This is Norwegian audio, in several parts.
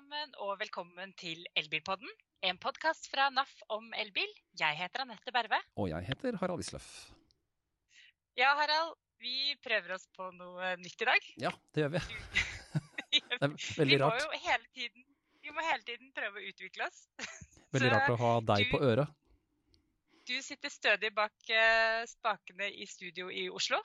sammen, og velkommen til Elbilpodden. En podkast fra NAF om elbil. Jeg heter Anette Berve. Og jeg heter Harald Isløff. Ja, Harald. Vi prøver oss på noe nytt i dag. Ja, det gjør vi. det er veldig vi må jo hele tiden, vi må hele tiden prøve å utvikle oss. Veldig Så rart å ha deg du- på øret. Du sitter stødig bak eh, spakene i studio i Oslo.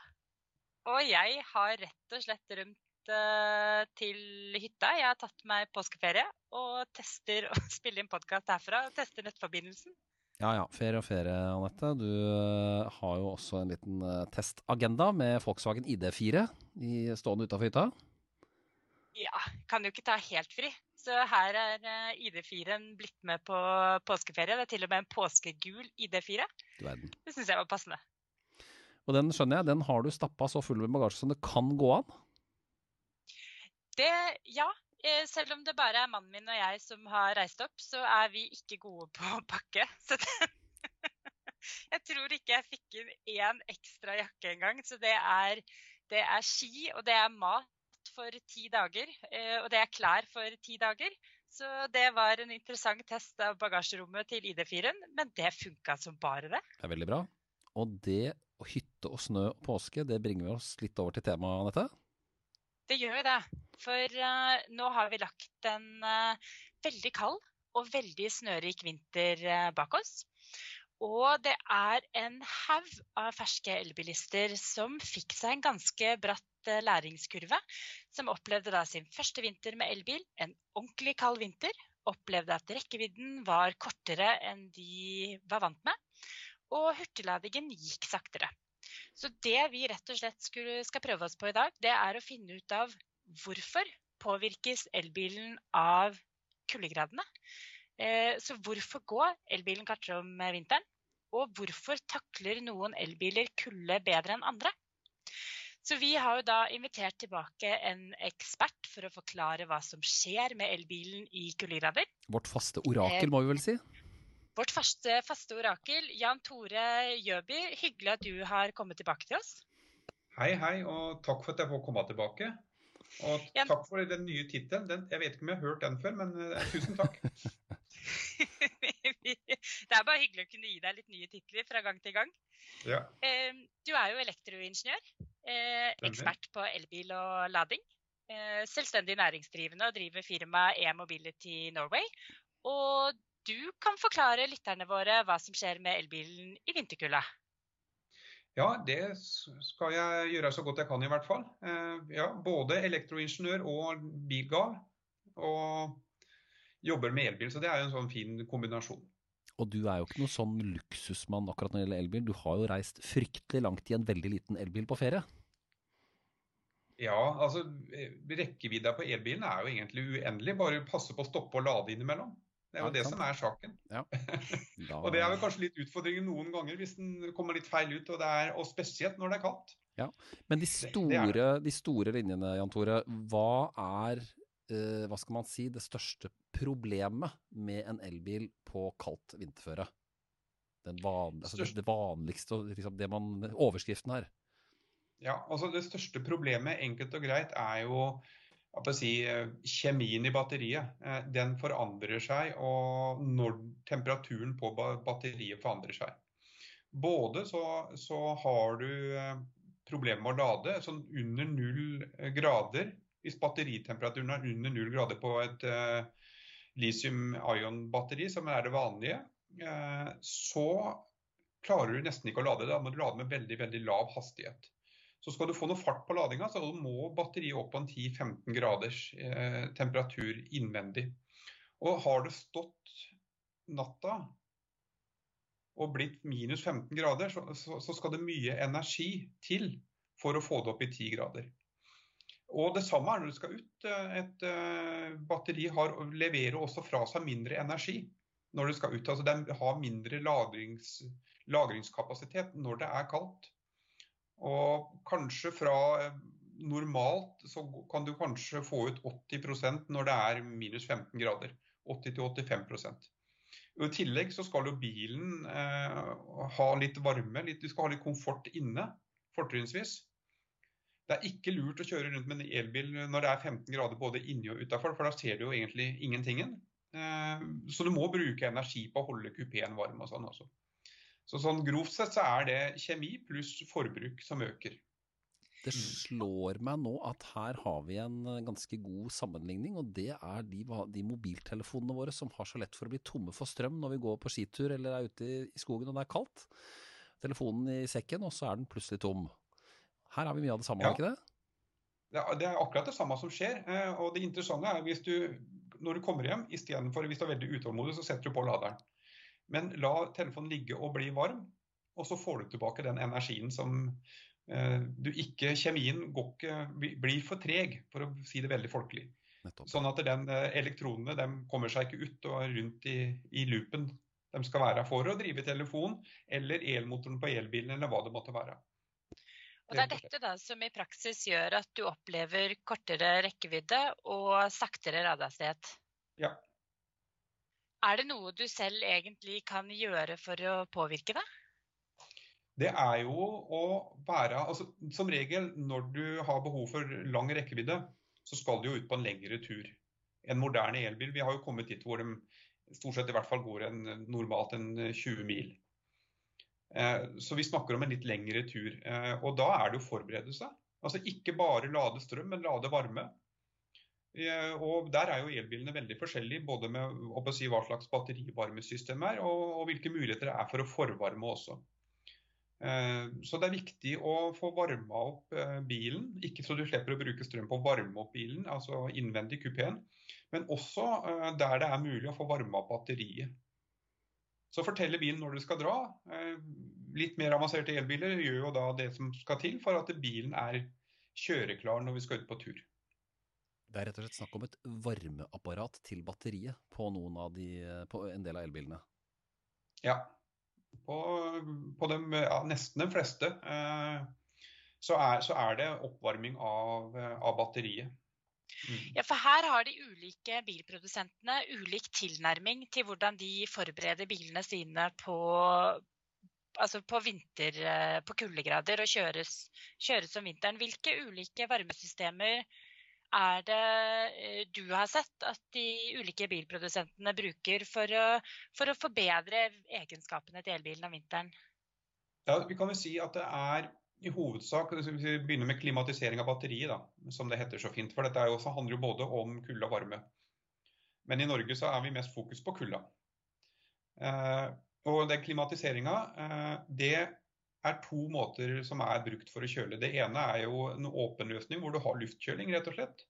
Og jeg har rett og slett rømt eh, til hytta. Jeg har tatt meg påskeferie og tester å spille inn podkast herfra. og Tester nettforbindelsen. Ja ja, ferie og ferie, Anette. Du øh, har jo også en liten øh, testagenda med Volkswagen ID4 i, stående utafor hytta. Ja, kan jo ikke ta helt fri. Så her er eh, ID4-en blitt med på påskeferie. Det er til og med en påskegul ID4. Du verden. Det syns jeg var passende. Og den skjønner jeg, den har du stappa så full med bagasje som det kan gå an. Det, ja. eh, Selv om det bare er mannen min og jeg som har reist opp, så er vi ikke gode på å pakke. Så det, jeg tror ikke jeg fikk inn én ekstra jakke engang. Så det er, det er ski, og det er mat for ti dager. eh, Og det er klær for ti dager. Så det var en interessant test av bagasjerommet til ID4-en, men det funka som bare det. Det er veldig bra. Og det å hytte og snø og påske, det bringer vi oss litt over til temaet, Anette. Det gjør jo det. For uh, nå har vi lagt en uh, veldig kald og veldig snørik vinter uh, bak oss. Og det er en haug av ferske elbilister som fikk seg en ganske bratt læringskurve. Som opplevde da sin første vinter med elbil, en ordentlig kald vinter. Opplevde at rekkevidden var kortere enn de var vant med. Og hurtigladingen gikk saktere. Så det vi rett og slett skulle, skal prøve oss på i dag, det er å finne ut av hvorfor påvirkes elbilen av kuldegradene. Eh, så hvorfor går elbilen kanskje om vinteren? Og hvorfor takler noen elbiler kulde bedre enn andre? Så vi har jo da invitert tilbake en ekspert for å forklare hva som skjer med elbilen i kuldegrader. Vårt faste orakel, må vi vel si. Vårt første faste orakel, Jan Tore Gjøby, hyggelig at du har kommet tilbake til oss. Hei, hei, og takk for at jeg får komme tilbake. Og takk for den nye tittelen. Jeg vet ikke om jeg har hørt den før, men eh, tusen takk. det er bare hyggelig å kunne gi deg litt nye titler fra gang til gang. Ja, Eh, Du er jo elektroingeniør, eh, ekspert på elbil og lading. eh, Selvstendig næringsdrivende og driver firmaet E-Mobility Norway. Og du kan forklare lytterne våre hva som skjer med elbilen i vinterkulda. ja, det skal jeg gjøre så godt jeg kan i hvert fall. Eh, Ja, både elektroingeniør og bilgal. Og jobber med elbil, så det er jo en sånn fin kombinasjon. Og du er jo ikke noen sånn luksusmann akkurat når det gjelder elbil. Du har jo reist fryktelig langt i en veldig liten elbil på ferie. Ja, altså eh, rekkevidda på elbilen er jo egentlig uendelig. Bare passe på å stoppe og lade innimellom. Det er Ja, jo det sant. som er saken. Da, Og det er vel kanskje litt utfordringen noen ganger hvis den kommer litt feil ut, og, det er, og spesielt når det er kaldt. Ja, Men de det er store, de store linjene, Jan Tore. Hva er eh, hva skal man si, det største problemet med en elbil på kaldt vinterføre? Den van, altså det, det vanligste, og liksom det man, overskriften her. Ja, altså Det største problemet enkelt og greit er jo si, eh, kjemien i batteriet. Eh, Den forandrer seg og når temperaturen på batteriet forandrer seg. Både så, så har du eh, problemer med å lade sånn under null grader. Hvis batteritemperaturen er under null grader på et uh, lithium-ion-batteri, som er det vanlige, uh, så klarer du nesten ikke å lade. Da må du lade med veldig, veldig lav hastighet. Så skal du få noe fart på ladinga, så må batteriet opp på en 10-15 graders eh, temperatur innvendig. Og har det stått natta og blitt minus 15 grader, så, så, så skal det mye energi til for å få det opp i 10 grader. Og det samme er når du skal ut. Eh, Et eh, batteri har, leverer også fra seg mindre energi når det skal ut. Altså det har mindre lagrings, lagringskapasitet når det er kaldt. Og kanskje fra eh, normalt så kan du kanskje få ut 80% når det er minus 15 grader. 80-85% I tillegg så skal jo bilen eh, ha litt varme, litt, du skal ha litt komfort inne, fortrinnsvis. Det er ikke lurt å kjøre rundt med en elbil når det er 15 grader både inni og utafor, for da ser du jo egentlig ingentingen. Så du må bruke energi på å holde kupeen varm og sånn også. Så sånn grovt sett så er det kjemi pluss forbruk som øker. Det slår meg nå at her har vi en ganske god sammenligning, og det er de, de, mobiltelefonene våre som har så lett for å bli tomme for strøm når vi går på skitur eller er ute i skogen og det er kaldt. Telefonen i sekken, og så er den plutselig tom. Her har vi mye av det samme, ja. ikke det? Det er akkurat det samme som skjer. Eh, og det interessante er hvis du, når du kommer hjem, istedenfor hvis du er veldig utålmodig, så setter du på laderen. Men la telefonen ligge og bli varm, og så får du tilbake den energien som eh, du ikke Kjemien ikke, blir for treg, for å si det veldig folkelig. Nettopp. Sånn at den, eh, elektronene de kommer seg ikke ut og rundt i, i loopen de skal være for å drive telefon eller elmotoren på elbilen eller hva det måtte være. Og Det er dette da som i praksis gjør at du opplever kortere rekkevidde og saktere radiohastighet? Ja, er det noe du selv egentlig kan gjøre for å påvirke det? Det er jo å være altså, Som regel når du har behov for lang rekkevidde, så skal du jo ut på en lengre tur. En moderne elbil Vi har jo kommet dit hvor de stort sett i hvert fall går en, normalt en 20 mil. Eh, så vi snakker om en litt lengre tur. Eh, og da er det jo forberedelse. Altså ikke bare lade strøm, men lade varme. Og Der er jo elbilene veldig forskjellige, både med si, hva slags batterivarmesystem er, og, og, hvilke muligheter det er for å forvarme også. Eh, så det er viktig å få varma opp eh, bilen, ikke så du slipper å bruke strøm på å varme opp bilen, altså innvendig kupeen, men også eh, der det er mulig å få varma opp batteriet. Så forteller bilen når du skal dra. Litt mer avanserte elbiler gjør jo da det som skal til for at bilen er kjøreklar når vi skal ut på tur. Det er rett og slett snakk om et varmeapparat til batteriet på, de, på en del av elbilene? Ja. På, på de, ja, nesten de fleste eh, så, er, så, er, det oppvarming av, av batteriet. Mm. Ja, for her har de ulike bilprodusentene ulik tilnærming til hvordan de forbereder bilene sine på, altså på, vinter, eh, på kuldegrader og kjøres, kjøres om vinteren. Hvilke ulike varmesystemer er det eh, du har sett at de ulike bilprodusentene bruker for å, for å forbedre egenskapene til elbilen om vinteren? Ja, Vi kan jo si at det er i hovedsak Vi begynner med klimatisering av batteriet, da, som det heter så fint. For dette også, handler jo både om kulde og varme. Men i Norge så er vi mest fokus på kulda. Eh, og den klimatiseringa, eh, det er to måter som er brukt for å kjøle. Det ene er jo en åpen løsning hvor du har luftkjøling, rett og slett.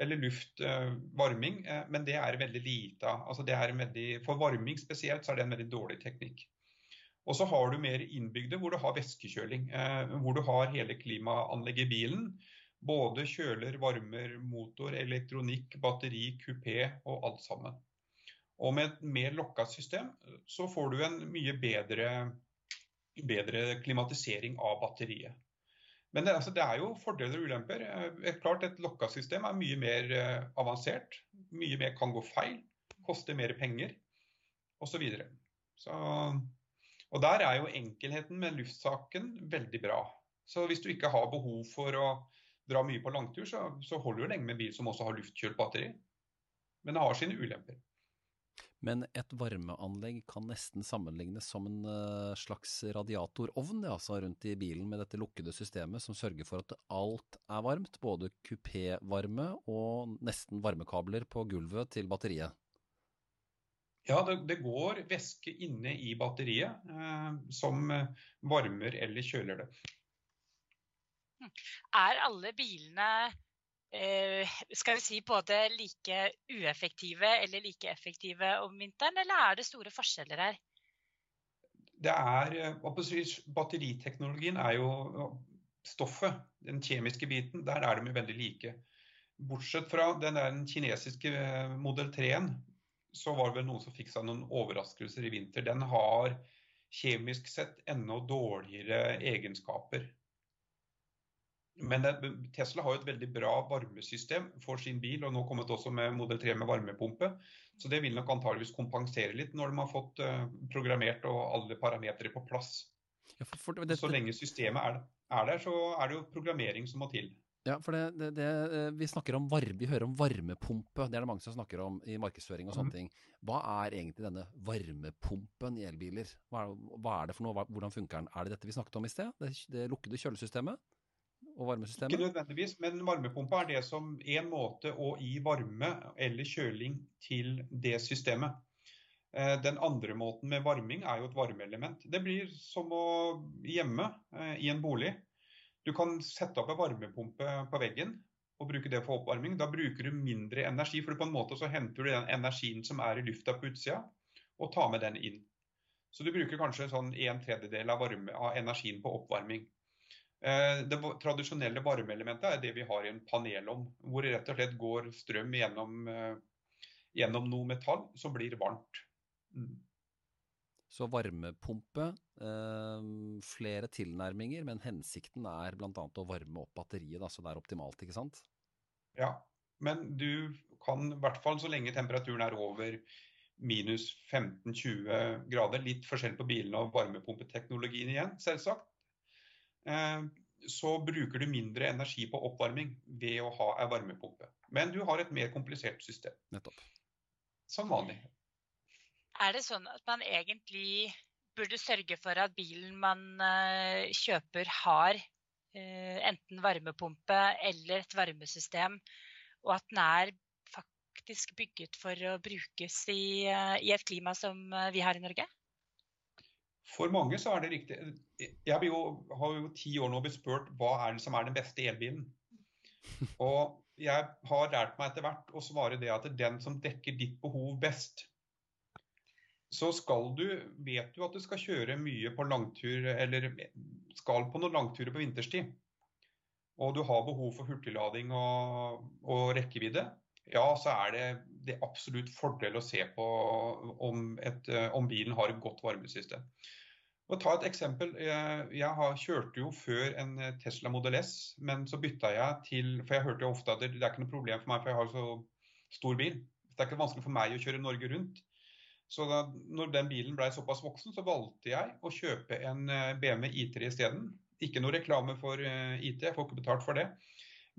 Eller luftvarming, eh, men det er veldig lite altså For varming spesielt så er det en veldig dårlig teknikk. Og så har du mer innbygde hvor du har væskekjøling. Eh, hvor du har hele klimaanlegget i bilen. Både kjøler, varmer, motor, elektronikk, batteri, kupé og alt sammen. Og med et mer lokka system så får du en mye bedre bedre klimatisering av batteriet. Men det, altså, det, er jo fordeler og ulemper. Eh, et, klart Et lokka system er mye mer uh, avansert. Mye mer kan gå feil. Koster mer penger osv. Så videre. så, og der er jo enkelheten med luftsaken veldig bra. Så hvis du ikke har behov for å dra mye på langtur, så, så holder du lenge med bil som også har luftkjølt batteri. Men det har sine ulemper. Men et varmeanlegg kan nesten sammenlignes som en uh, slags radiatorovn altså rundt i bilen med dette lukkede systemet som sørger for at alt er varmt. Både kupévarme og nesten varmekabler på gulvet til batteriet. Ja, det, det går væske inne i batteriet eh, som varmer eller kjøler det. Er alle bilene Eh, skal vi si både like ueffektive eller like effektive om vinteren, eller er det store forskjeller her? Det er, eh, Batteriteknologien er jo stoffet, den kjemiske biten. Der er de veldig like. Bortsett fra den, den kinesiske eh, modell 3-en, så var det vel noen som fikk seg noen overraskelser i vinter. Den har kjemisk sett enda dårligere egenskaper. Men Tesla har jo et veldig bra varmesystem for sin bil, og nå kommet også med modell 3 med varmepumpe. Så det vil nok antageligvis kompensere litt når de har fått uh, programmert og alle parametere på plass. Ja, for, for det, så lenge systemet er er der, så er det jo programmering som må til. Ja, for det, det, det, eh, vi, snakker om varme, vi hører om varmepumpe, det er det mange som snakker om i markedsføring og sånne mm. ting. Hva er egentlig denne varmepumpen i elbiler? Hva er, hva er det for noe, hvordan funker den? Er det dette vi snakket om i sted? Det, det lukkede kjølesystemet? Og varmesystemet? Ikke nødvendigvis, men varmepumpa er det som en måte å gi varme eller kjøling til det systemet. Eh, den andre måten med varming er jo et varmeelement. Det blir som å hjemme eh, i en bolig du kan sette opp en varmepumpe på veggen og bruke det for oppvarming. Da bruker du mindre energi, for på en måte så henter du den energien som er i lufta på utsida, og tar med den inn. Så du bruker kanskje sånn en tredjedel av, varme, av energien på oppvarming. Eh, det tradisjonelle varmeelementet er det vi har i en panelovn, hvor det rett og slett går strøm gjennom, eh, gjennom noe metall som blir varmt. Mm. Så varmepumpe, eh, flere tilnærminger, men hensikten er bl.a. å varme opp batteriet, da, så det er optimalt, ikke sant? Ja, men du kan i hvert fall så lenge temperaturen er over minus 15-20 grader, litt forskjell på bilene og varmepumpeteknologien igjen, selvsagt, så bruker du mindre energi på oppvarming ved å ha ei varmepumpe. Men du har et mer komplisert system. Nettopp. Som vanlig. Er det sånn at man egentlig burde sørge for at bilen man uh, kjøper har uh, enten varmepumpe eller et varmesystem, og at den er faktisk bygget for å brukes i, i et klima som vi har i Norge? For mange så er det riktig. Jeg jo, har jo ti år nå blitt spurt hva er det som er den beste elbilen. Og jeg har lært meg etter hvert å svare det at det er den som dekker ditt behov best så skal du, vet du at du skal kjøre mye på langtur, eller skal på noen langturer på vinterstid, og du har behov for hurtiglading og, og rekkevidde, ja, så er det, det er absolutt fordel å se på om, et, om, bilen har et godt varmesystem. Og ta et eksempel. Jeg, har, kjørte jo før en Tesla Model S, men så bytta jeg til For jeg hørte jo ofte at det, er ikke noe problem for meg, for jeg har så stor bil. Det er ikke vanskelig for meg å kjøre Norge rundt. Så da når den bilen ble såpass voksen, så valgte jeg å kjøpe en eh, BMW I3 isteden. Ikke noe reklame for eh, IT, jeg får ikke betalt for det.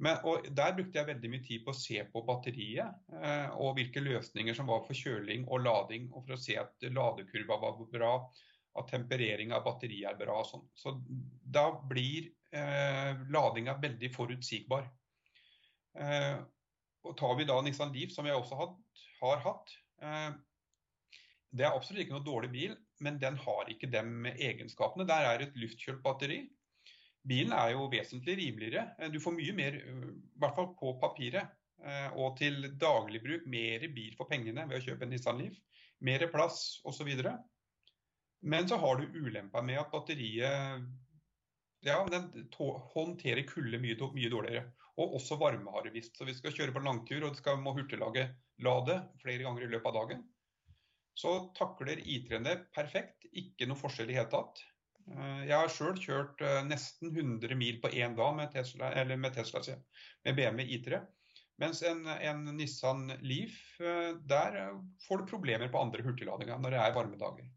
Men, og Der brukte jeg veldig mye tid på å se på batteriet eh, og hvilke løsninger som var for kjøling og lading, og for å se at ladekurva var bra, at temperering av batteriet er bra. og sånn. Så da blir eh, ladinga veldig forutsigbar. Eh, og Tar vi da Nissan Leaf, som jeg også had, har hatt, eh, det er absolutt ikke noe dårlig bil, men den har ikke de egenskapene. Der er et luftkjølt batteri. Bilen er jo vesentlig rimeligere. Du får mye mer, i hvert fall på papiret, eh, og til dagligbruk, mer bil for pengene ved å kjøpe en Nissan Leaf. Mer plass osv. Men så har du ulempa med at batteriet ja, den håndterer kulde mye, mye, dårligere. Og også varme, har det visst. Så vi skal kjøre på langtur og skal må hurtiglage lade flere ganger i løpet av dagen så takler I3-ene perfekt. Ikke noe forskjell i hele tatt. Eh, jeg har sjøl kjørt eh, nesten 100 mil på én dag med Tesla, eller med, Tesla, med BMW I3. Mens en, en, Nissan Leaf, eh, der får du problemer på andre hurtigladinga når det er varme dager.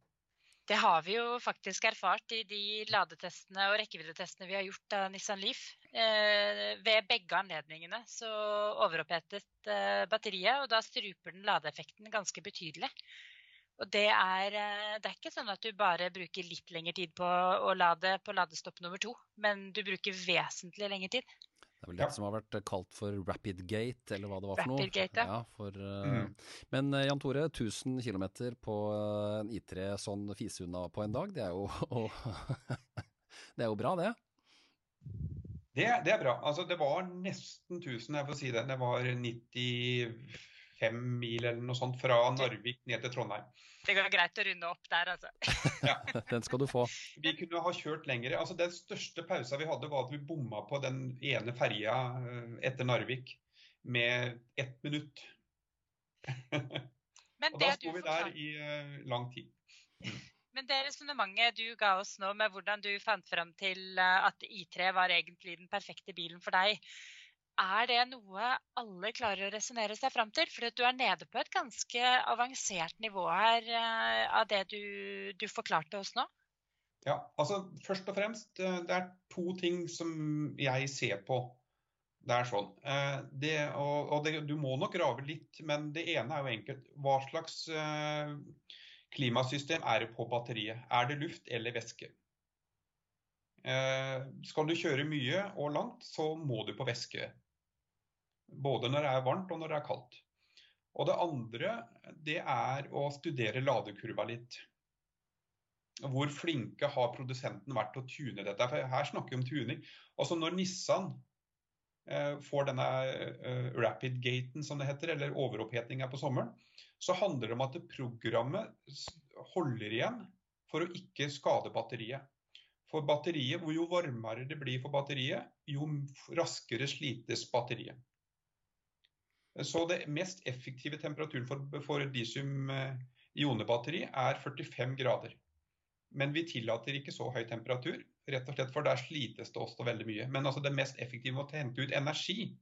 Det har vi jo faktisk erfart i de ladetestene og rekkeviddetestene vi har gjort av Nissan Leaf. Eh, ved begge anledningene så overopphetet eh, batteriet, og da struper den ladeeffekten ganske betydelig. Og det er, eh, det er, ikke sånn at du bare bruker litt lengre tid på å lade på ladestopp nummer to, men du bruker vesentlig lengre tid. Det er vel det ja. som har vært kalt for Rapid Gate, eller hva det var for Rapid noe. Gate, ja. ja for, uh, mm. Men uh, Jan Tore, 1000 km på en I3 sånn fiseunna på en dag, det er jo, det er jo bra, det? det? Det er bra. Altså, det var nesten 1000, jeg får si det. Det var 90 fem mil eller noe sånt fra Narvik ned til Trondheim. Det går greit å runde opp der, altså. ja. Den skal du få. Vi kunne ha kjørt lenger. Altså, den største pausa vi hadde, var at vi bomma på den ene ferja eh, etter Narvik med ett minutt. og da sto vi der i uh, lang tid. Mm. Men det resonnementet du ga oss nå med hvordan du fant fram til eh, at I3 var egentlig den perfekte bilen for deg, er det noe alle klarer å resonnere seg fram til? For du er nede på et ganske avansert nivå her uh, av det du, du, forklarte oss nå. Ja, altså Først og fremst, eh, det er to ting som jeg ser på. Det er sånn. Eh, det, og, og det, du må nok grave litt, men det ene er jo enkelt. Hva slags eh, klimasystem er det på batteriet? Er det luft eller væske? Skal du kjøre mye og langt, så må du på væske. Både når det er varmt og når det er kaldt. Og det andre det er å studere ladekurva litt hvor flinke har produsenten vært til å tune dette? For her snakker vi om tuning. Altså Når Nissan eh, får denne eh, rapid-gaten, som det heter, eller overopphetninga på sommeren, så handler det om at programmet holder igjen for å ikke skade batteriet. For batteriet, Jo varmere det blir for batteriet, jo raskere slites batteriet. Så det mest effektive temperaturen for, for litium eh, er 45 grader. Men vi tillater ikke så høy temperatur, rett og slett for der slites det også veldig mye. Men altså det mest effektive med å hente ut energi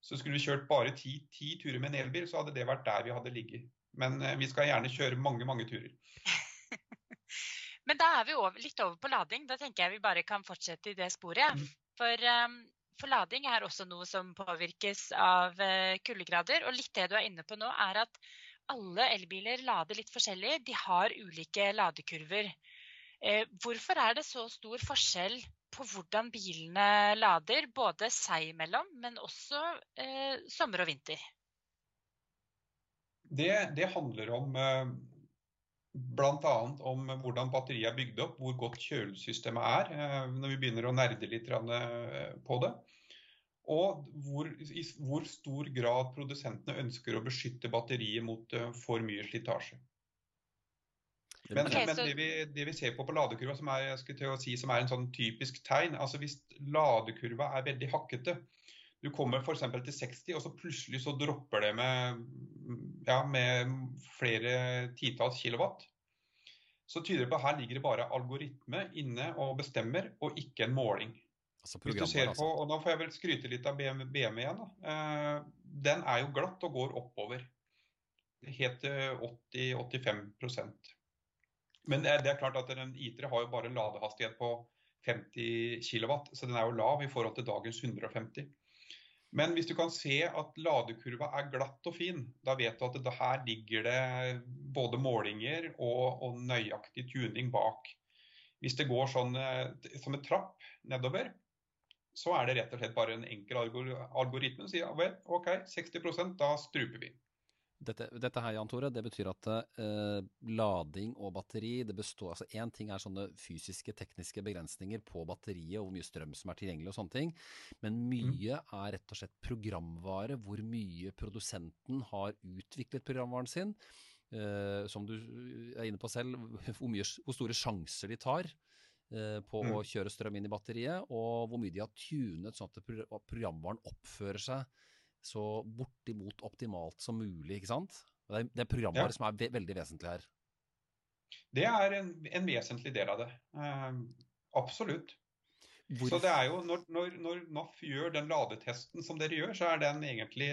Så skulle vi kjørt bare ti, ti turer med en elbil, så hadde det vært der vi hadde ligget. Men eh, vi skal gjerne kjøre mange, mange turer. Men da er vi over, litt over på lading. Da tenker jeg vi bare kan fortsette i det sporet. Mm. For, um, for, lading er også noe som påvirkes av uh, kuldegrader. Og litt det du er inne på nå, er at alle elbiler lader litt forskjellig. De har ulike ladekurver. Eh, hvorfor er det så stor forskjell på hvordan bilene lader, både seg imellom, men også eh, sommer og vinter? Det, det handler om eh, bl.a. om hvordan batteriet er bygd opp, hvor godt kjølesystemet er, eh, når vi begynner å nerde litt eh, på det og hvor, i hvor stor grad produsentene ønsker å beskytte batteriet mot uh, for mye slitasje. Men, okay, men det, vi, det, vi, ser på på ladekurva, som er, si, som er en sånn typisk tegn altså Hvis ladekurva er veldig hakkete, du kommer f.eks. til 60, og så plutselig så dropper det med, ja, med flere titalls kilowatt, så tyder det på at her ligger det bare algoritme inne og bestemmer, og ikke en måling. Altså Hvis du ser på, og Da får jeg vel skryte litt av BMW, BM igjen. Eh, den er jo glatt og går oppover. Helt til 80-85% Men det er, det er, klart at en IT-er har jo bare en ladehastighet på 50 kW, så den er jo lav i forhold til dagens 150. Men hvis du kan se at ladekurva er glatt og fin, da vet du at det, her ligger det både målinger og, og nøyaktig tuning bak. Hvis det går sånn eh, som et trapp nedover, så er det rett og slett bare en enkel algoritme som sier vel, OK, 60 da struper vi. Dette, dette, her, Jan Tore, det betyr at eh, lading og batteri det består, altså Én ting er sånne fysiske, tekniske begrensninger på batteriet og hvor mye strøm som er tilgjengelig og sånne ting, men mye mm. er rett og slett programvare, hvor mye produsenten har utviklet programvaren sin. Eh, som du er inne på selv, hvor, mye, hvor store sjanser de tar på mm. å kjøre strøm inn i batteriet, og hvor mye de har tunet sånn at programvaren oppfører seg så bortimot optimalt som mulig. ikke sant? Det er, det er programvare ja. som er ve veldig vesentlig her. Det er en, en vesentlig del av det. Uh, absolutt. Hvorfor? Så det er jo, når, når, når NAF gjør den ladetesten som dere gjør, så er den egentlig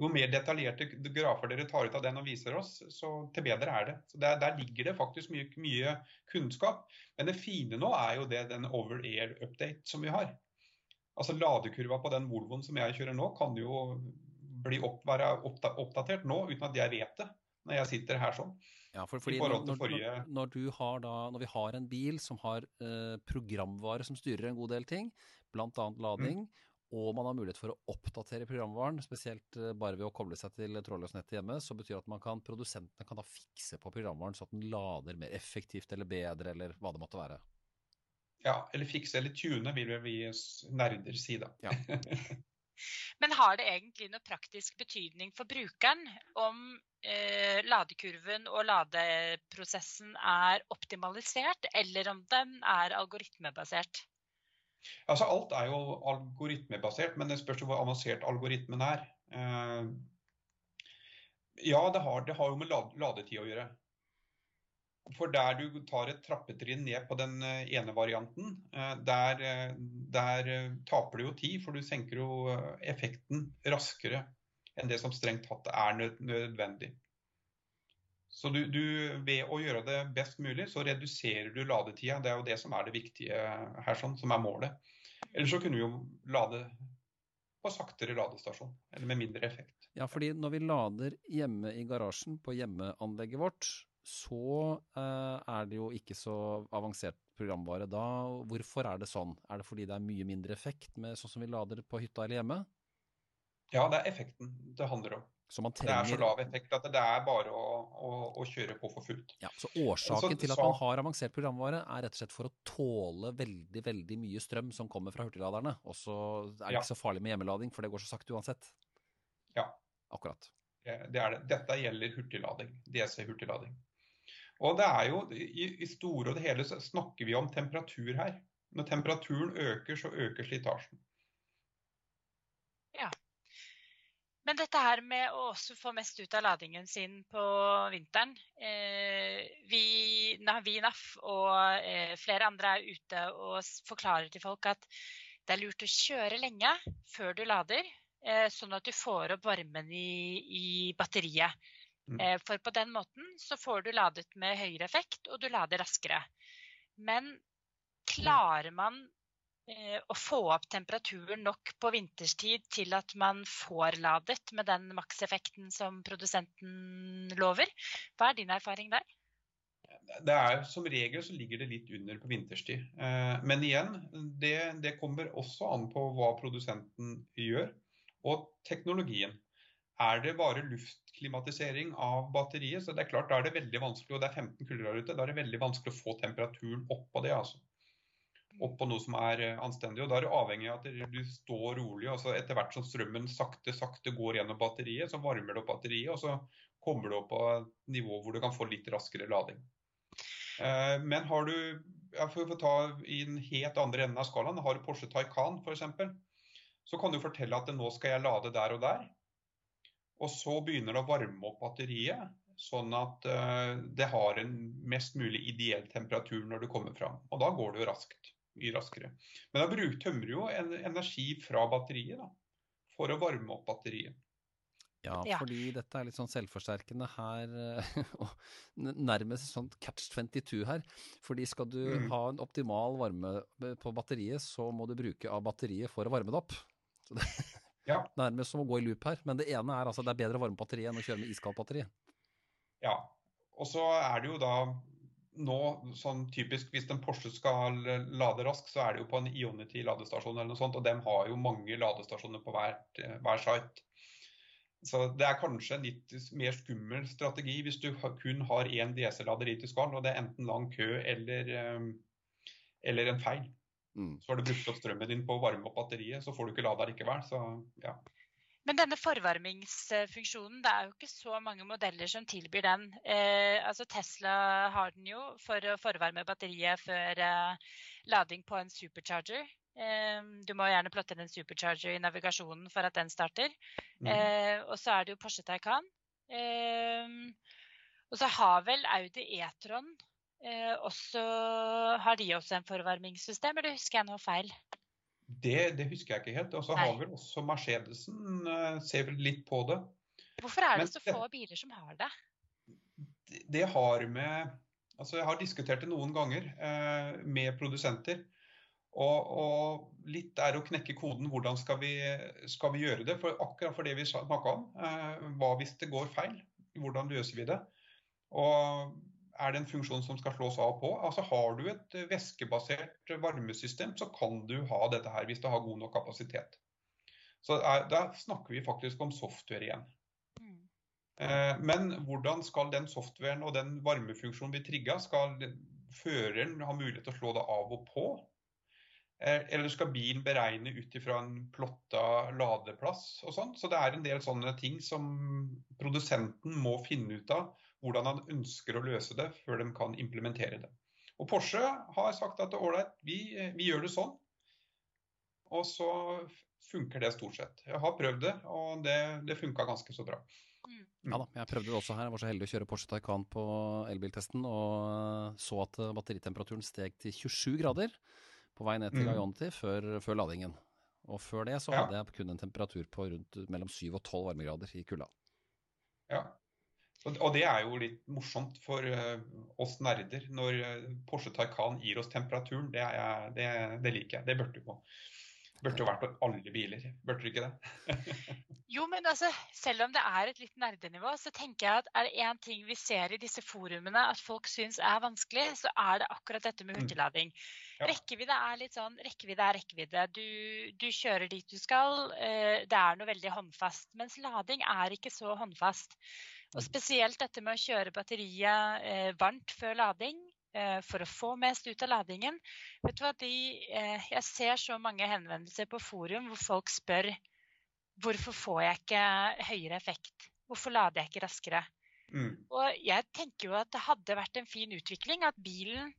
jo mer detaljerte grafer dere tar ut av den og viser oss, så til bedre er det. Så der, der ligger det faktisk mye, mye, kunnskap. Men det fine nå er jo det den over-air update som vi har. Altså Ladekurva på den Volvoen som jeg kjører nå, kan jo bli opp, være oppdatert nå uten at jeg vet det, når jeg sitter her sånn. Ja, for, fordi når, når, når, da, når, vi har en bil som har eh, programvare som styrer en god del ting, bl.a. lading, mm og man har mulighet for å oppdatere programvaren, spesielt eh, bare ved å koble seg til trådløsnettet hjemme, så betyr det at man kan, produsentene kan da fikse på programvaren så at den lader mer effektivt eller bedre, eller hva det måtte være. Ja, eller fikse eller tune, vil vi nerder si da. Ja. Men har det egentlig noe praktisk betydning for brukeren om eh, ladekurven og ladeprosessen er optimalisert, eller om den er algoritmebasert? Altså, alt er jo algoritmebasert, men det spørs jo hvor avansert algoritmen er. Eh, ja, det har, det har jo med ladetid å gjøre. For der du tar et trappetrinn ned på den eh, ene varianten, eh, der, der, taper du jo tid, for du senker jo effekten raskere enn det som strengt tatt er nødvendig. Så du, du, ved å gjøre det best mulig, så reduserer du ladetida. Det er jo det som er det viktige her, sånn, som er målet. Eller så kunne vi jo lade på saktere ladestasjon, eller med mindre effekt. Ja, fordi når vi lader hjemme i garasjen på hjemmeanlegget vårt, så eh, er det jo ikke så avansert programvare da. Hvorfor er det sånn? Er det fordi det er mye mindre effekt med sånn som vi lader på hytta eller hjemme? Ja, det er effekten det handler om. Trenger... Det er så lav effekt at det er bare å, å, å kjøre på for fullt. Ja, Så årsaken så, til at man har avansert programvare, er rett og slett for å tåle veldig veldig mye strøm som kommer fra hurtigladerne. Og så er det ja. ikke så farlig med hjemmelading, for det går så sakte uansett. Ja. Akkurat. Det er det. Dette gjelder hurtiglading. DC-hurtiglading. Og det er jo, i, i store og det hele så snakker vi om temperatur her. Når temperaturen øker, så øker slitasjen. Ja. Men dette her med å også få mest ut av ladingen sin på vinteren eh, Vi, vi NAF og eh, flere andre er ute og forklarer til folk at det er lurt å kjøre lenge før du lader, eh, sånn at du får opp varmen i, i batteriet. Mm. Eh, for på den måten så får du ladet med høyere effekt, og du lader raskere. Men klarer man å få opp temperaturen nok på vinterstid til at man får ladet med den makseffekten som produsenten lover? Hva er din erfaring der? Det er, som regel så ligger det litt under på vinterstid. Eh, men igjen, det, det kommer også an på hva produsenten gjør, og teknologien. Er det bare luftklimatisering av batteriet, så det er klart da er det veldig vanskelig, og det er 15 kuldegrader ute, da er det veldig vanskelig å få temperaturen opp på det. altså. Opp på noe som er eh, anstendig. og Da er du avhengig av at du står rolig. altså Etter hvert som strømmen sakte sakte går gjennom batteriet, så varmer det opp batteriet, og så kommer du opp på et nivå hvor du kan få litt raskere lading. Eh, men har du, for å ta i den helt andre enden av skalaen, har du Porsche Taycan f.eks., så kan du fortelle at nå skal jeg lade der og der. Og så begynner det å varme opp batteriet, sånn at uh, det har en mest mulig ideell temperatur når du kommer fram. Og da går det jo raskt. Mye raskere. Men da tømmer jo energi fra batteriet da, for å varme opp batteriet. Ja, fordi dette er litt sånn selvforsterkende her, og nærmest sånn catch 22 her. Fordi skal du mm. ha en optimal varme på batteriet, så må du bruke av batteriet for å varme det opp. Så det, ja. Nærmest som å gå i loop her. Men det ene er altså det er bedre å varme batteriet enn å kjøre med iskaldt batteri. Ja. Og så er det jo da nå sånn typisk hvis en Porsche skal lade raskt, så er det jo på en Ionity ladestasjon eller noe sånt. Og de har jo mange ladestasjoner på hver, hver site. Så det er kanskje en litt mer skummel strategi hvis du kun har én DC-lader i skall, og det er enten lang kø eller, eh, eller en feil. Mm. Så har du brukt opp strømmen din på å varme opp batteriet, så får du ikke lada likevel. Så, ja. Men denne forvarmingsfunksjonen, det er jo ikke så mange modeller som tilbyr den. Eh, altså Tesla har den jo for å forvarme batteriet før eh, lading på en supercharger. Eh, du må gjerne plotte inn en supercharger i navigasjonen for at den starter. Mm. Eh, og så er det jo Porsche Taycan. Eh, og så har vel Audi E-tron Eh, også, har de også en forvarmingssystem, eller husker jeg noe feil? Det, det husker jeg ikke helt. Og så har vel også Mercedesen uh, ser vel litt på det. Hvorfor er det Men, så få biler som har det? Det, det har med Altså, jeg har diskutert det noen ganger eh, med produsenter. Og, og, litt er å knekke koden. Hvordan skal vi, skal vi gjøre det? For akkurat for det vi snakka om. eh, hva hvis det går feil? Hvordan løser vi det? Og er det en funksjon som skal slås av på. Altså Har du et væskebasert varmesystem, så kan du ha dette her hvis det har god nok kapasitet. Så er, Da snakker vi faktisk om software igjen. Mm. Eh, men hvordan skal den softwaren og den varmefunksjonen vi trigga? Skal føreren ha mulighet til å slå det av og på? Eh, eller skal bilen beregne ut ifra en plotta ladeplass og sånn? Så det er en del sånne ting som produsenten må finne ut av hvordan han ønsker å løse det før de kan implementere det. Og Porsche har sagt at ålreit, vi, vi, gjør det sånn. Og så funker det stort sett. Jeg har prøvd det, og det, det funka ganske så bra. Mm. Ja da, jeg prøvde det også her. Jeg var så heldig å kjøre Porsche Taycan på elbiltesten og så at batteritemperaturen steg til 27 grader på vei ned til mm. Ionity før, før, ladingen. Og før det så hadde ja. jeg kun en temperatur på rundt mellom 7 og 12 varmegrader i kulda. Ja, Og det er jo litt morsomt for oss nerder når Porsche Taycan gir oss temperaturen. Det, er, det, det liker jeg. Det burde jo, burde jo vært på alle biler. Burde det ikke det? jo, men altså, selv om det er et litt nerdenivå, så tenker jeg at er det én ting vi ser i disse forumene at folk syns er vanskelig, så er det akkurat dette med mm. hurtiglading. Ja. Rekkevidde er litt sånn rekkevidde er rekkevidde. Du, du, kjører dit du skal. Det er noe veldig håndfast. Mens lading er ikke så håndfast. Og spesielt dette med å kjøre batteriet eh, varmt før lading eh, for å få mest ut av ladingen. Vet du hva, de, eh, Jeg ser så mange henvendelser på forum hvor folk spør hvorfor får jeg ikke høyere effekt? Hvorfor lader jeg ikke raskere? Mm. Og jeg tenker jo at det hadde vært en fin utvikling at bilen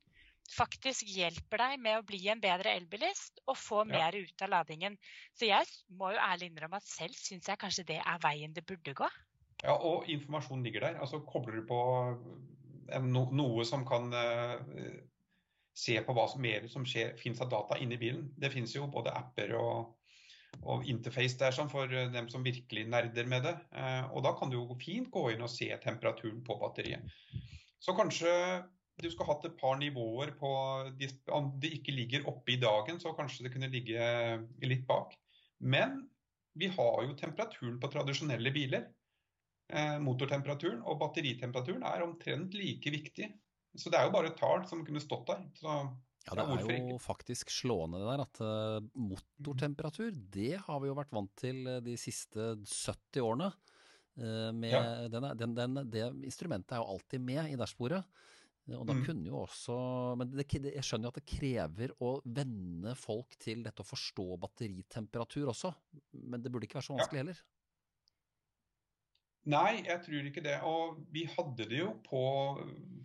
faktisk hjelper deg med å bli en bedre elbilist og få ja. mer ut av ladingen. Så jeg må jo ærlig innrømme at selv syns jeg kanskje det er veien det burde gå. Ja, og informasjonen ligger der. Altså Kobler du på no, noe som kan uh, se på hva som mer som finnes av data inni bilen. Det finnes jo både apper og, og interface der sånn, for dem som virkelig nerder med det. Og da kan du jo fint gå inn og se temperaturen på batteriet. Så kanskje du skulle hatt et par nivåer på Om det ikke ligger oppe i dagen, så kanskje det kunne ligge litt bak. Men vi har jo temperaturen på tradisjonelle biler. Eh, motortemperaturen og batteritemperaturen er omtrent like viktig. Så det er jo bare et tall som kunne stått der. Så, ja, det er jo faktisk slående det der at uh, motortemperatur, det har vi jo vært vant til eh, de siste 70 årene. Ja. den, den, den, det instrumentet er jo alltid med i dashbordet. Og da mm. kunne jo også Men det, jeg skjønner jo at det krever å venne folk til dette å forstå batteritemperatur også. Men det burde ikke være så vanskelig ja. heller. Nei, jeg tror ikke det. Og vi hadde det jo på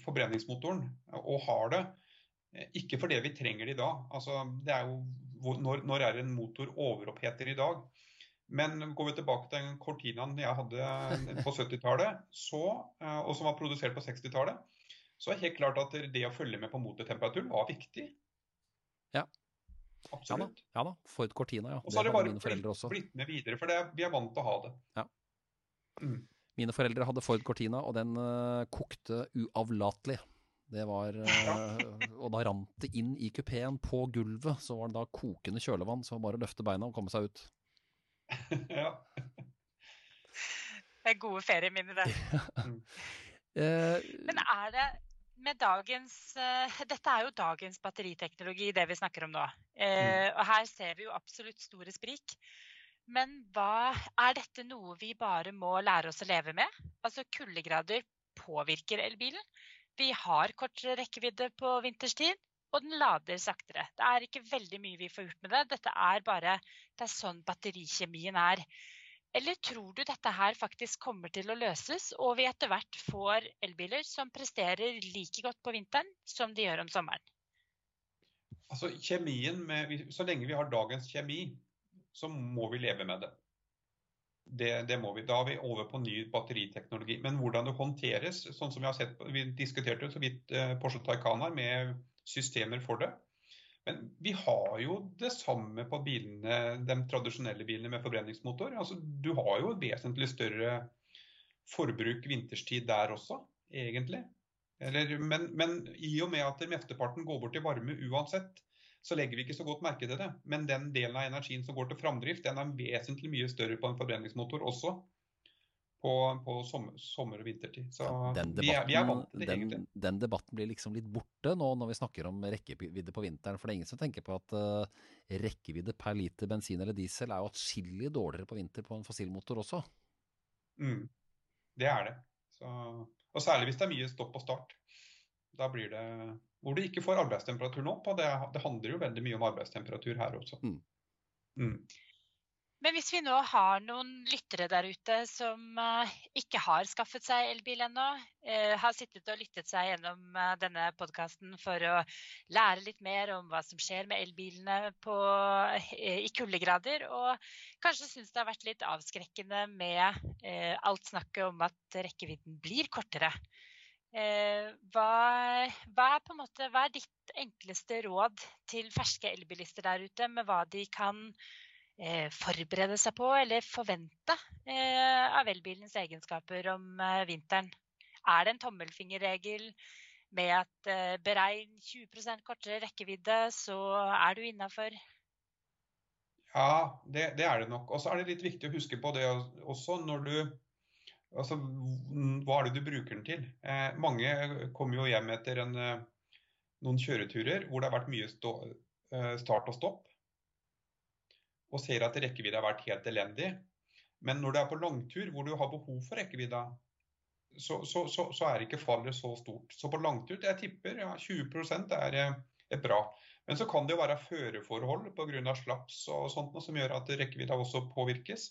forbrenningsmotoren, og har det. Ikke fordi vi trenger det i dag. Altså, det er jo, når, når er en motor overoppheter i dag? Men går vi tilbake til den Cortinaen jeg hadde på 70-tallet, eh, og som var produsert på 60-tallet, så er det helt klart at det å følge med på motortemperaturen var viktig. Ja. Absolutt. Ja da, ja da. Ford Cortina, ja. Og så har det bare blitt, blitt, med videre, for det, vi er vant til å ha det. Ja. Mm. Mine foreldre hadde Ford Cortina, og den uh, kokte uavlatelig. Det var uh, Og da rant det inn i kupeen på gulvet. Så var det da kokende kjølevann, så var det bare å løfte beina og komme seg ut. ja. Det er gode ferieminner, det. uh, Men er det med dagens Dette er jo dagens batteriteknologi, det vi snakker om nå. Mm. Og her ser vi jo absolutt store sprik. Men hva, er dette noe vi bare må lære oss å leve med? Altså kuldegrader påvirker elbilen. Vi har kortere rekkevidde på vinterstid, og den lader saktere. Det er ikke veldig mye vi får gjort med det. Dette er bare det er sånn batterikjemien er. Eller tror du dette her faktisk kommer til å løses, og vi etter hvert får elbiler som presterer like godt på vinteren som de gjør om sommeren? Altså, kjemien med, Så lenge vi har dagens kjemi, så må vi leve med det. Det, det, må vi. Da er vi over på ny batteriteknologi. Men hvordan det håndteres, sånn som vi har sett, vi diskuterte så vidt eh, Porsche Taycan her, med systemer for det. Men vi har jo det samme på bilene, de tradisjonelle bilene med forbrenningsmotor. Altså, du har jo vesentlig større forbruk vinterstid der også, egentlig. Eller, men, men, i og med at mesteparten går bort til varme uansett, så legger vi ikke så godt merke til det. Men den delen av energien som går til framdrift, den er vesentlig mye større på en forbrenningsmotor også. På, på sommer, sommer, og vintertid. Så den debatten, vi, er, vi er vant til det, den, egentlig. Den debatten blir liksom litt borte nå når vi snakker om rekkevidde på vinteren. For det er ingen som tenker på at uh, rekkevidde per liter bensin eller diesel er jo atskillig dårligere på vinter på en fossilmotor også. Mm, det er det. Så, og særlig hvis det er mye stopp og start. Da blir det hvor du ikke får arbeidstemperaturen opp. og det, det, handler jo veldig mye om arbeidstemperatur her også. Mm. Mm. Men hvis vi nå har noen lyttere der ute som uh, ikke har skaffet seg elbil ennå, uh, har sittet og lyttet seg gjennom uh, denne podkasten for å lære litt mer om hva som skjer med elbilene på, i kuldegrader, og kanskje syns det har vært litt avskrekkende med alt snakket om at rekkevidden blir kortere. Eh, hva, hva, er måte, hva, er ditt enkleste råd til ferske elbilister der ute med hva de kan eh, forberede seg på eller forvente eh, av elbilens egenskaper om eh, vinteren? er det en tommelfingerregel med at uh, beregn 20% kortere rekkevidde, så er du innafor? Ja, det, det, er det nok. Og så er det litt viktig å huske på det også når du Altså, hva er det du bruker den til? Eh, mange kommer jo hjem etter en, eh, noen kjøreturer hvor det har vært mye stå, eh, start og stopp, og ser at rekkevidda har vært helt elendig. Men når du er på langtur hvor du har behov for rekkevidda, så, så, så, så, er ikke fallet så stort. Så på langtur, jeg tipper ja, 20 er, er eh, bra. Men så kan det jo være føreforhold pga. slaps og sånt som gjør at rekkevidda også påvirkes.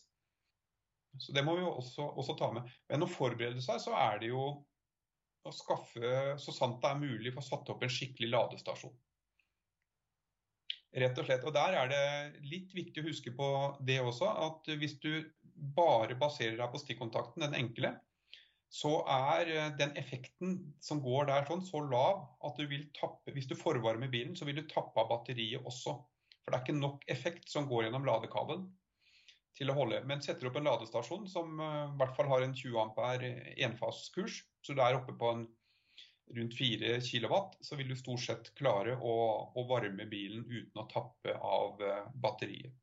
Så det må vi også, også, ta med. Men å forberede seg, så er det jo å skaffe, så sant det er mulig, få satt opp en skikkelig ladestasjon. Rett og slett. Og der er det litt viktig å huske på det også, at hvis du bare baserer deg på stikkontakten, den enkle, så er eh, den effekten som går der sånn, så lav at du vil tappe Hvis du forvarmer bilen, så vil du tappe av batteriet også. For det er ikke nok effekt som går gjennom ladekabelen til å holde. Men setter opp en ladestasjon som uh, i hvert fall har en 20 ampere enfaskurs, så du er oppe på en rundt 4 kW, så vil du stort sett klare å, å varme bilen uten å tappe av uh, batteriet.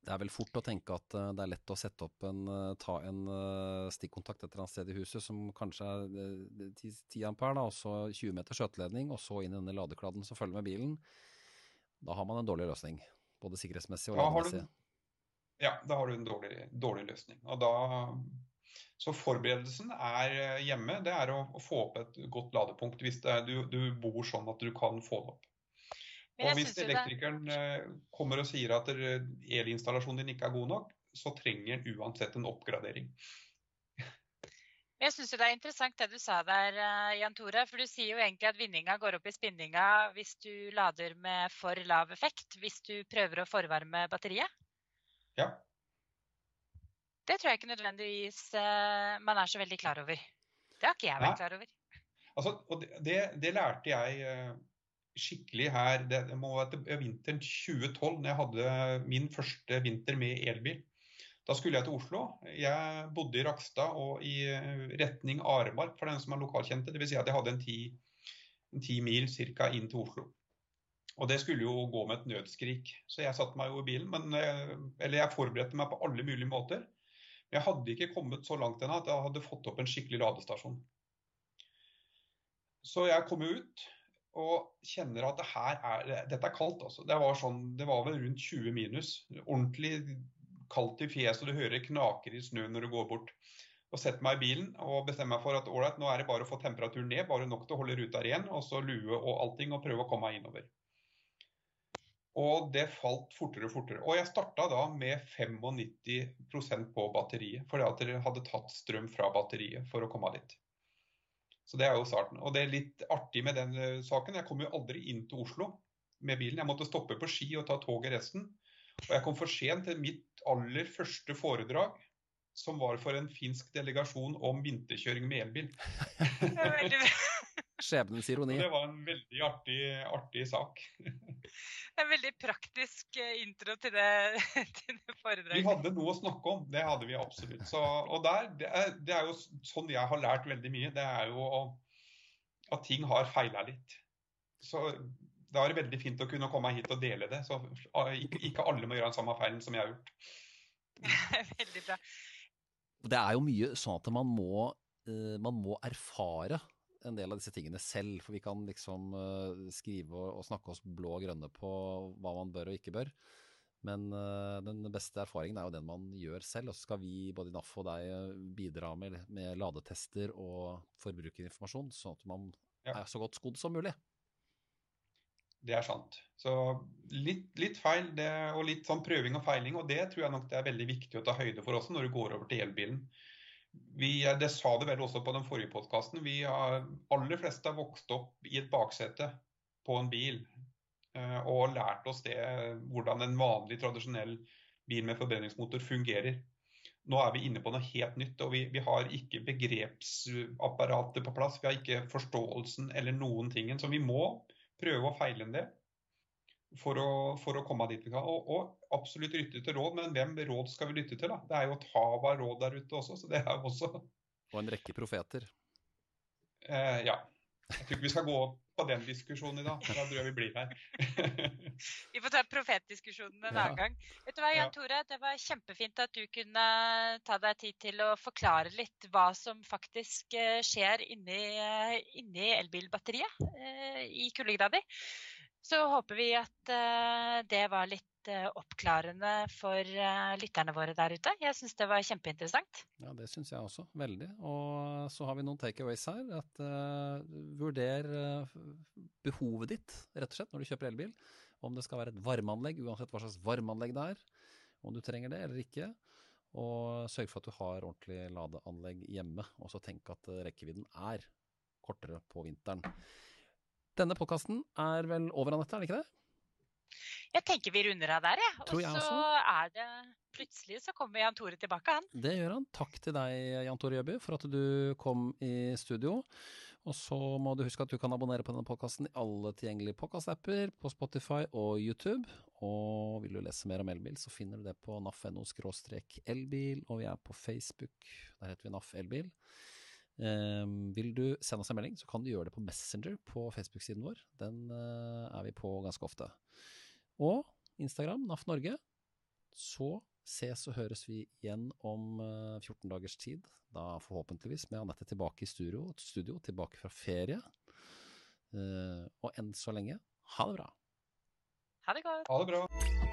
Det er vel fort å tenke at uh, det er lett å sette opp en, ta en stikkontakt et eller annet sted i huset som kanskje er 10, 10 ampere, da, og så 20 meter skjøteledning, og så inn i denne ladekladden som følger med bilen. Da har man en dårlig løsning, både sikkerhetsmessig og lademessig. Ja, da har du en dårlig, dårlig løsning. Og da, så forberedelsen er hjemme. Det er å, å få opp et godt ladepunkt hvis er, du, du bor sånn at du kan få det opp. Og hvis elektrikeren det... Eh, kommer og sier at elinstallasjonen din ikke er god nok, så trenger den uansett en oppgradering. Jeg syns det er interessant det du sa der, eh, Jan Tore. For du sier jo egentlig at vinninga går opp i spinninga hvis du lader med for lav effekt. Hvis du prøver å forvarme batteriet. Ja. Det tror jeg ikke nødvendigvis uh, man er så veldig klar over. Det har ikke jeg vært klar over. Altså, og det, det, lærte jeg uh, skikkelig her Det må være vinteren 2012, når jeg hadde min første vinter med elbil. Da skulle jeg til Oslo. Jeg bodde i Rakstad og i retning Aremark, for den som er lokalkjente. Dvs. Si at jeg hadde en ti, en ti mil ca. inn til Oslo. Og det skulle jo gå med et nødskrik. Så jeg satte meg jo i bilen. Men, eh, eller jeg forberedte meg på alle mulige måter. Men jeg hadde ikke kommet så langt ennå at jeg hadde fått opp en skikkelig ladestasjon. Så jeg kom ut og kjenner at det her er, dette er kaldt. Altså. Det, var sånn, det var vel rundt 20 minus. Ordentlig kaldt i fjeset, og du hører knaker i snøen når du går bort. Og setter meg i bilen og bestemmer meg for at ålreit, nå er det bare å få temperaturen ned. Bare nok til å holde ruta ren, og så lue og allting, og prøve å komme meg innover. Og det falt fortere og fortere. Og jeg starta da med 95% på batteriet, fordi at dere hadde tatt strøm fra batteriet for å komme dit. Så det er jo starten. Og det er litt artig med den uh, saken. Jeg kom jo aldri inn til Oslo med bilen. Jeg måtte stoppe på Ski og ta toget resten. Og jeg kom for sent til mitt aller første foredrag, som var for en finsk delegasjon om vinterkjøring med elbil. Skjebnens ironi. Og det var en veldig artig, artig sak. en veldig praktisk eh, intro til det, til det, foredraget. Vi hadde noe å snakke om, det hadde vi absolutt. Så, og der, det er, det, er, jo sånn jeg har lært veldig mye. Det er jo at ting har feila litt. Så da er det veldig fint å kunne komme hit og dele det. Så ikke, ikke alle må gjøre den samme feilen som jeg har gjort. veldig bra. Det er jo mye sånn at man må, uh, man må erfare en del av disse tingene selv. For vi kan liksom uh, skrive og, og, snakke oss blå og grønne på hva man bør og ikke bør. Men uh, den beste erfaringen er jo den man gjør selv. Og så skal vi, både NAF og deg, bidra med, med ladetester og forbrukerinformasjon, sånn at man ja. er så godt skodd som mulig. Det er sant. Så litt, litt feil det, og litt sånn prøving og feiling, og det tror jeg nok det er veldig viktig å ta høyde for også når du går over til elbilen. Vi, det sa det vel også på den forrige podkasten. Vi har aller fleste har vokst opp i et baksete på en bil eh, og lært oss det, hvordan en vanlig, tradisjonell bil med forbrenningsmotor fungerer. Nå er vi inne på noe helt nytt, og vi, vi har ikke begrepsapparatet på plass. Vi har ikke forståelsen eller noen ting. Så vi må prøve å feile en del for å, for å komme dit vi kan. Og, og, absolutt lytte til råd, men hvem råd skal vi lytte til? da? Det er jo et hav av råd der ute også, så det er jo også Og en rekke profeter. Eh, ja. Jeg tror ikke vi skal gå på den diskusjonen i dag. Da tror jeg vi blir her. vi får ta profetdiskusjonen en annen gang. Vet du hva, Jan Tore? Det var kjempefint at du kunne ta deg tid til å forklare litt hva som faktisk eh, skjer inni, eh, inni elbilbatteriet eh, i kuldegrader. Så håper vi at det var litt oppklarende for lytterne våre der ute. Jeg syns det var kjempeinteressant. Ja, det syns jeg også. Veldig. Og så har vi noen takeaways her. At uh, Vurder behovet ditt, rett og slett, når du kjøper elbil. Om det skal være et varmeanlegg, uansett hva slags varmeanlegg det er. Om du trenger det eller ikke. Og sørg for at du har ordentlig ladeanlegg hjemme. Og så tenk at rekkevidden er kortere på vinteren. Denne podkasten er vel over, Anette, er det ikke det? Jeg tenker vi runder av der, jeg. Og så er det plutselig så kommer Jan Tore tilbake, han. Det gjør han. Takk til deg, Jan Tore Jøby, for at du kom i studio. Og så må du huske at du kan abonnere på denne podkasten i alle tilgjengelige podkastapper, på Spotify og YouTube. Og vil du lese mer om elbil, så finner du det på naf.no elbil, og vi er på Facebook. Der heter vi NAF Elbil. Um, vil du sende oss en melding, så kan du gjøre det på Messenger på Facebook-siden vår. Den uh, er vi på ganske ofte og Instagram, NAF Norge. Så ses og høres vi igjen om 14 eh, dagers tid. Da forhåpentligvis med Anette tilbake i studio, studio tilbake fra ferie. Uh, og enn så lenge, ha det bra. Ha det godt. Ha det bra.